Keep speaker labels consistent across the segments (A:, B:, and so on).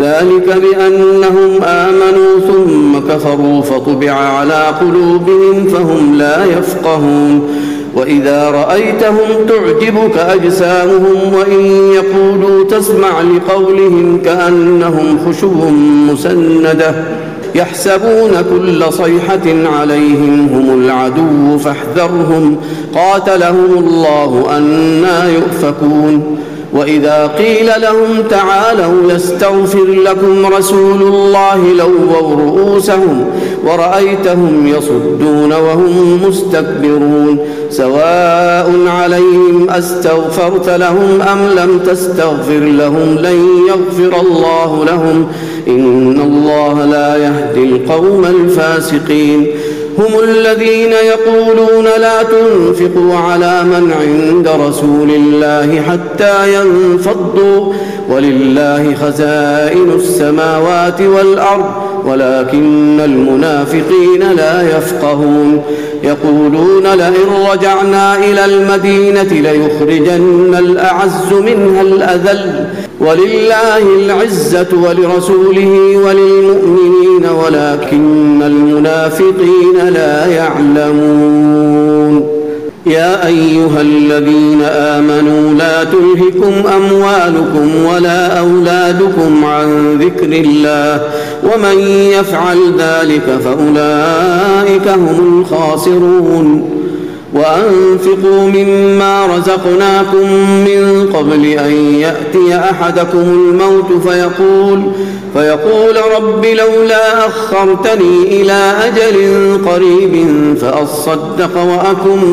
A: ذلك بأنهم آمنوا ثم كفروا فطبع على قلوبهم فهم لا يفقهون وإذا رأيتهم تعجبك أجسامهم وإن يقولوا تسمع لقولهم كأنهم خشب مسندة يحسبون كل صيحة عليهم هم العدو فاحذرهم قاتلهم الله أنا يؤفكون واذا قيل لهم تعالوا يستغفر لكم رسول الله لووا رؤوسهم ورايتهم يصدون وهم مستكبرون سواء عليهم استغفرت لهم ام لم تستغفر لهم لن يغفر الله لهم ان الله لا يهدي القوم الفاسقين هم الذين يقولون لا تنفقوا على من عند رسول الله حتى ينفضوا ولله خزائن السماوات والأرض ولكن المنافقين لا يفقهون يقولون لئن رجعنا إلى المدينة ليخرجن الأعز منها الأذل ولله العزة ولرسوله وللمؤمنين ولكن المنافقين لا يعلمون يا أيها الذين آمنوا لا تلهكم أموالكم ولا أولادكم عن ذكر الله ومن يفعل ذلك فأولئك هم الخاسرون وأنفقوا مما رزقناكم من قبل أن يأتي أحدكم الموت فيقول فيقول رب لولا أخرتني إلى أجل قريب فأصدق وأكن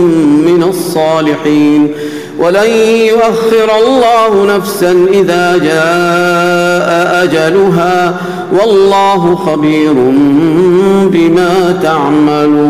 A: من الصالحين ولن يؤخر الله نفسا إذا جاء أجلها والله خبير بما تعملون